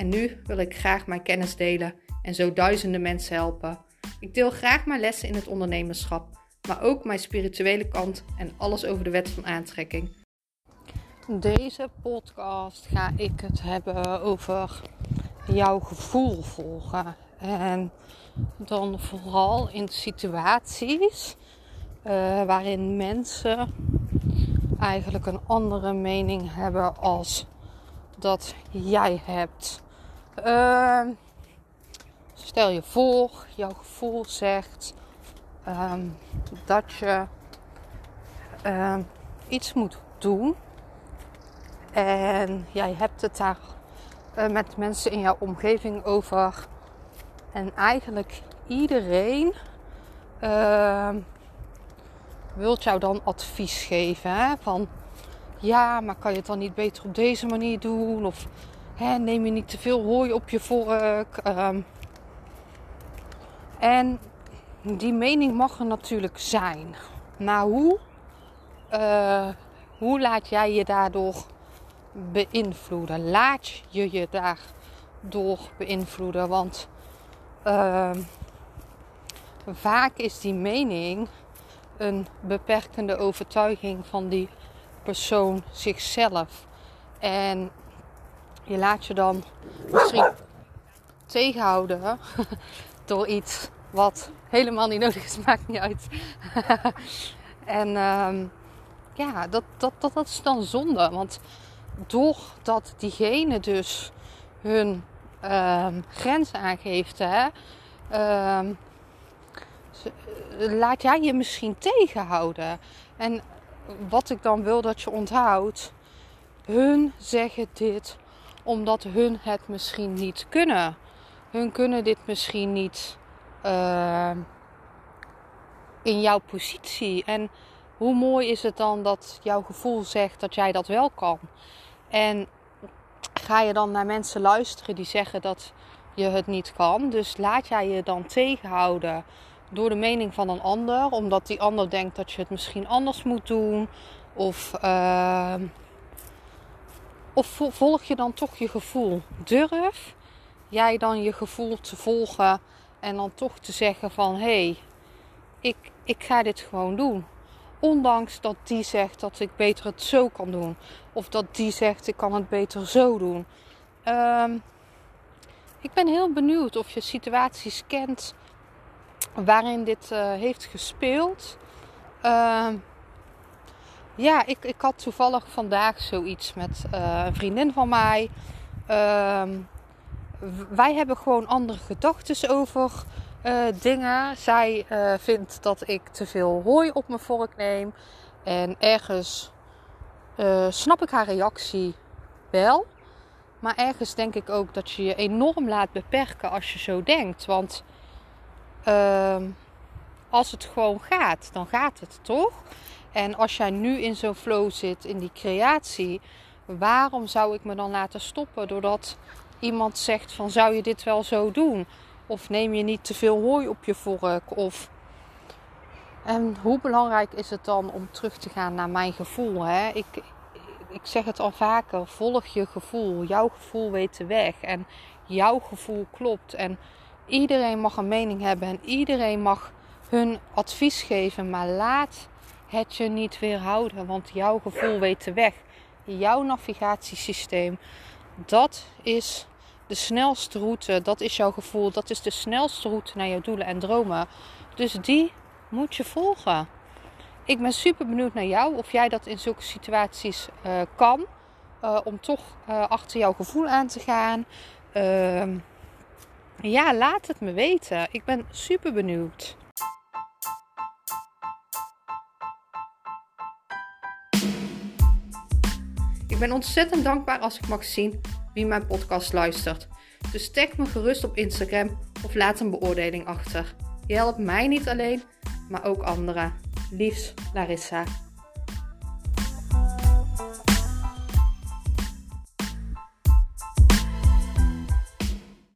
en nu wil ik graag mijn kennis delen en zo duizenden mensen helpen. Ik deel graag mijn lessen in het ondernemerschap, maar ook mijn spirituele kant en alles over de wet van aantrekking. Deze podcast ga ik het hebben over jouw gevoel volgen. En dan vooral in situaties uh, waarin mensen eigenlijk een andere mening hebben als dat jij hebt. Uh, stel je voor, jouw gevoel zegt um, dat je uh, iets moet doen. En jij hebt het daar uh, met mensen in jouw omgeving over. En eigenlijk iedereen ehm, wilt jou dan advies geven. Hè? Van ja, maar kan je het dan niet beter op deze manier doen? Of hè, neem je niet te veel hooi op je vork? Um, en die mening mag er natuurlijk zijn. Maar hoe, uh, hoe laat jij je daardoor beïnvloeden? Laat je je daardoor beïnvloeden? Want uh, vaak is die mening een beperkende overtuiging van die persoon zichzelf. En je laat je dan misschien tegenhouden door iets wat helemaal niet nodig is, maakt niet uit. en um, ja, dat, dat, dat, dat is dan zonde. Want doordat diegene dus hun um, grens aangeeft, hè, um, laat jij je misschien tegenhouden. En wat ik dan wil dat je onthoudt, hun zeggen dit omdat hun het misschien niet kunnen. Hun kunnen dit misschien niet uh, in jouw positie. En hoe mooi is het dan dat jouw gevoel zegt dat jij dat wel kan? En ga je dan naar mensen luisteren die zeggen dat je het niet kan? Dus laat jij je dan tegenhouden door de mening van een ander, omdat die ander denkt dat je het misschien anders moet doen? Of, uh, of volg je dan toch je gevoel? Durf jij dan je gevoel te volgen en dan toch te zeggen van hé, hey, ik, ik ga dit gewoon doen. Ondanks dat die zegt dat ik beter het zo kan doen. Of dat die zegt ik kan het beter zo doen. Um, ik ben heel benieuwd of je situaties kent waarin dit uh, heeft gespeeld. Uh, ja, ik, ik had toevallig vandaag zoiets met uh, een vriendin van mij. Uh, wij hebben gewoon andere gedachten over uh, dingen. Zij vindt dat ik te veel hooi op mijn vork neem. En ergens snap ik haar reactie wel. Maar ergens denk ik ook dat je je enorm laat beperken als je zo denkt. Want uh, als het gewoon gaat, dan gaat het toch? En als jij nu in zo'n flow zit, in die creatie, waarom zou ik me dan laten stoppen doordat iemand zegt van zou je dit wel zo doen? Of neem je niet te veel hooi op je vork? Of... En hoe belangrijk is het dan om terug te gaan naar mijn gevoel? Hè? Ik, ik zeg het al vaker, volg je gevoel. Jouw gevoel weet de weg. En jouw gevoel klopt. En iedereen mag een mening hebben en iedereen mag hun advies geven. Maar laat het je niet weerhouden, want jouw gevoel weet de weg. Jouw navigatiesysteem, dat is de snelste route. Dat is jouw gevoel. Dat is de snelste route naar jouw doelen en dromen. Dus die moet je volgen. Ik ben super benieuwd naar jou of jij dat in zulke situaties uh, kan. Uh, om toch uh, achter jouw gevoel aan te gaan. Ehm, ja, laat het me weten. Ik ben super benieuwd. Ik ben ontzettend dankbaar als ik mag zien wie mijn podcast luistert. Dus tag me gerust op Instagram of laat een beoordeling achter. Je helpt mij niet alleen, maar ook anderen. Liefs, Larissa.